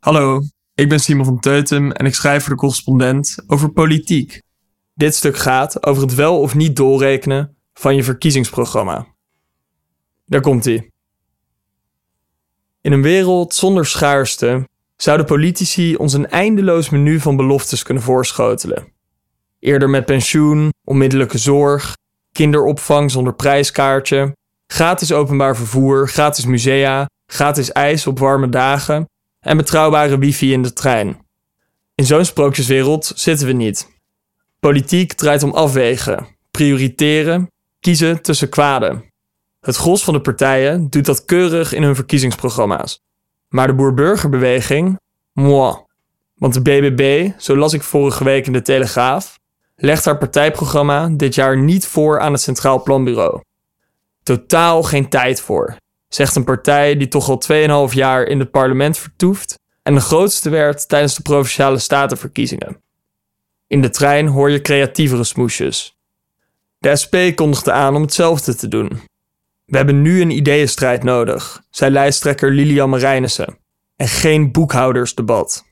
Hallo, ik ben Simon van Teutem en ik schrijf voor de correspondent over politiek. Dit stuk gaat over het wel of niet doorrekenen van je verkiezingsprogramma. Daar komt ie. In een wereld zonder schaarste zouden politici ons een eindeloos menu van beloftes kunnen voorschotelen. Eerder met pensioen, onmiddellijke zorg, kinderopvang zonder prijskaartje, gratis openbaar vervoer, gratis musea, gratis ijs op warme dagen en betrouwbare wifi in de trein. In zo'n sprookjeswereld zitten we niet. Politiek draait om afwegen, prioriteren, kiezen tussen kwaden. Het gros van de partijen doet dat keurig in hun verkiezingsprogramma's. Maar de boer-burgerbeweging, moi. Want de BBB, zo las ik vorige week in de Telegraaf, legt haar partijprogramma dit jaar niet voor aan het Centraal Planbureau. Totaal geen tijd voor, zegt een partij die toch al 2,5 jaar in het parlement vertoeft en de grootste werd tijdens de provinciale statenverkiezingen. In de trein hoor je creatievere smoesjes. De SP kondigde aan om hetzelfde te doen. We hebben nu een ideeënstrijd nodig, zei lijsttrekker Lilian Marijnissen, en geen boekhoudersdebat.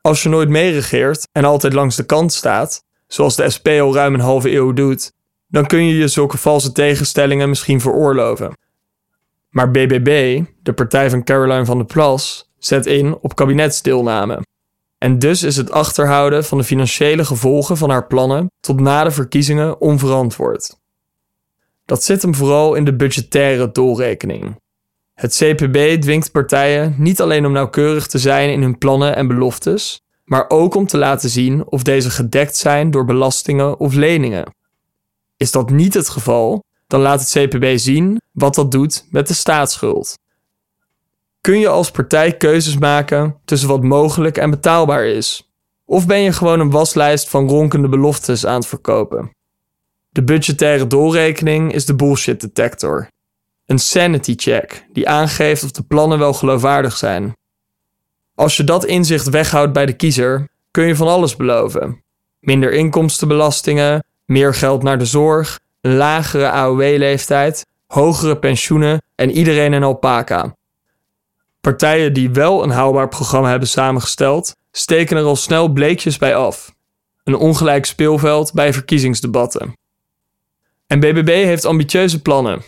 Als je nooit meeregeert en altijd langs de kant staat, zoals de SP al ruim een halve eeuw doet, dan kun je je zulke valse tegenstellingen misschien veroorloven. Maar BBB, de partij van Caroline van der Plas, zet in op kabinetsdeelname. En dus is het achterhouden van de financiële gevolgen van haar plannen tot na de verkiezingen onverantwoord. Dat zit hem vooral in de budgettaire doorrekening. Het CPB dwingt partijen niet alleen om nauwkeurig te zijn in hun plannen en beloftes, maar ook om te laten zien of deze gedekt zijn door belastingen of leningen. Is dat niet het geval, dan laat het CPB zien wat dat doet met de staatsschuld. Kun je als partij keuzes maken tussen wat mogelijk en betaalbaar is? Of ben je gewoon een waslijst van ronkende beloftes aan het verkopen? De budgettaire doorrekening is de bullshit detector. Een sanity check die aangeeft of de plannen wel geloofwaardig zijn. Als je dat inzicht weghoudt bij de kiezer, kun je van alles beloven. Minder inkomstenbelastingen, meer geld naar de zorg, lagere AOW-leeftijd, hogere pensioenen en iedereen een alpaca. Partijen die wel een haalbaar programma hebben samengesteld, steken er al snel bleekjes bij af. Een ongelijk speelveld bij verkiezingsdebatten. En BBB heeft ambitieuze plannen.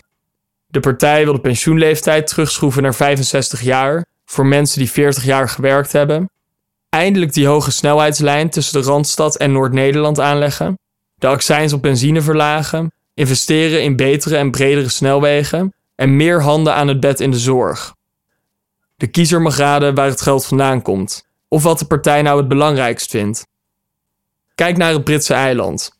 De partij wil de pensioenleeftijd terugschroeven naar 65 jaar voor mensen die 40 jaar gewerkt hebben. Eindelijk die hoge snelheidslijn tussen de Randstad en Noord-Nederland aanleggen. De accijns op benzine verlagen. Investeren in betere en bredere snelwegen. En meer handen aan het bed in de zorg. De kiezer mag raden waar het geld vandaan komt. Of wat de partij nou het belangrijkst vindt. Kijk naar het Britse eiland.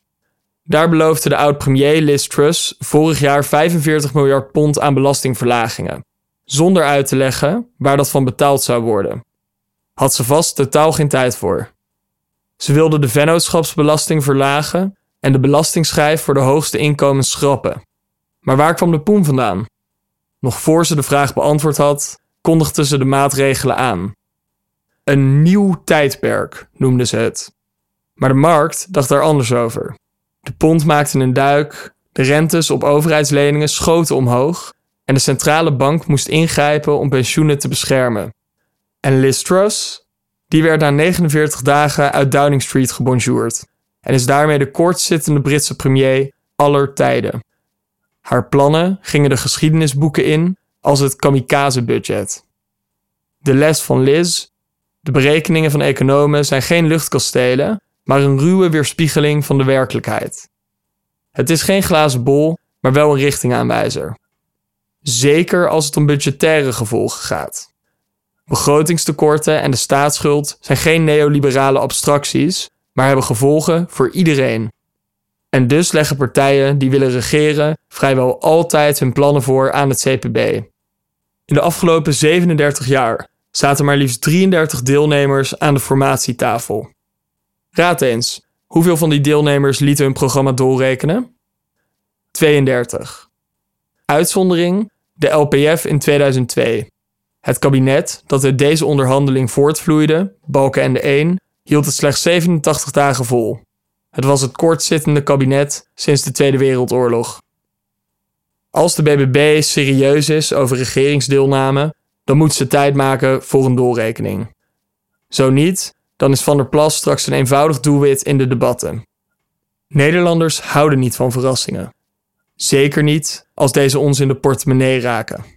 Daar beloofde de oud-premier Liz Truss vorig jaar 45 miljard pond aan belastingverlagingen, zonder uit te leggen waar dat van betaald zou worden. Had ze vast totaal geen tijd voor. Ze wilde de vennootschapsbelasting verlagen en de belastingschijf voor de hoogste inkomens schrappen. Maar waar kwam de poen vandaan? Nog voor ze de vraag beantwoord had, kondigde ze de maatregelen aan. Een nieuw tijdperk noemde ze het. Maar de markt dacht daar anders over. De pond maakte een duik, de rentes op overheidsleningen schoten omhoog en de centrale bank moest ingrijpen om pensioenen te beschermen. En Liz Truss, die werd na 49 dagen uit Downing Street gebonjourd en is daarmee de kortzittende Britse premier aller tijden. Haar plannen gingen de geschiedenisboeken in als het kamikaze-budget. De les van Liz, de berekeningen van economen zijn geen luchtkastelen, maar een ruwe weerspiegeling van de werkelijkheid. Het is geen glazen bol, maar wel een richtingaanwijzer. Zeker als het om budgettaire gevolgen gaat. Begrotingstekorten en de staatsschuld zijn geen neoliberale abstracties, maar hebben gevolgen voor iedereen. En dus leggen partijen die willen regeren vrijwel altijd hun plannen voor aan het CPB. In de afgelopen 37 jaar zaten maar liefst 33 deelnemers aan de formatietafel. Raad eens, hoeveel van die deelnemers lieten hun programma doorrekenen? 32. Uitzondering, de LPF in 2002. Het kabinet dat uit deze onderhandeling voortvloeide, Balken en de 1, hield het slechts 87 dagen vol. Het was het kortzittende kabinet sinds de Tweede Wereldoorlog. Als de BBB serieus is over regeringsdeelname, dan moet ze tijd maken voor een doorrekening. Zo niet, dan is Van der Plas straks een eenvoudig doelwit in de debatten. Nederlanders houden niet van verrassingen. Zeker niet als deze ons in de portemonnee raken.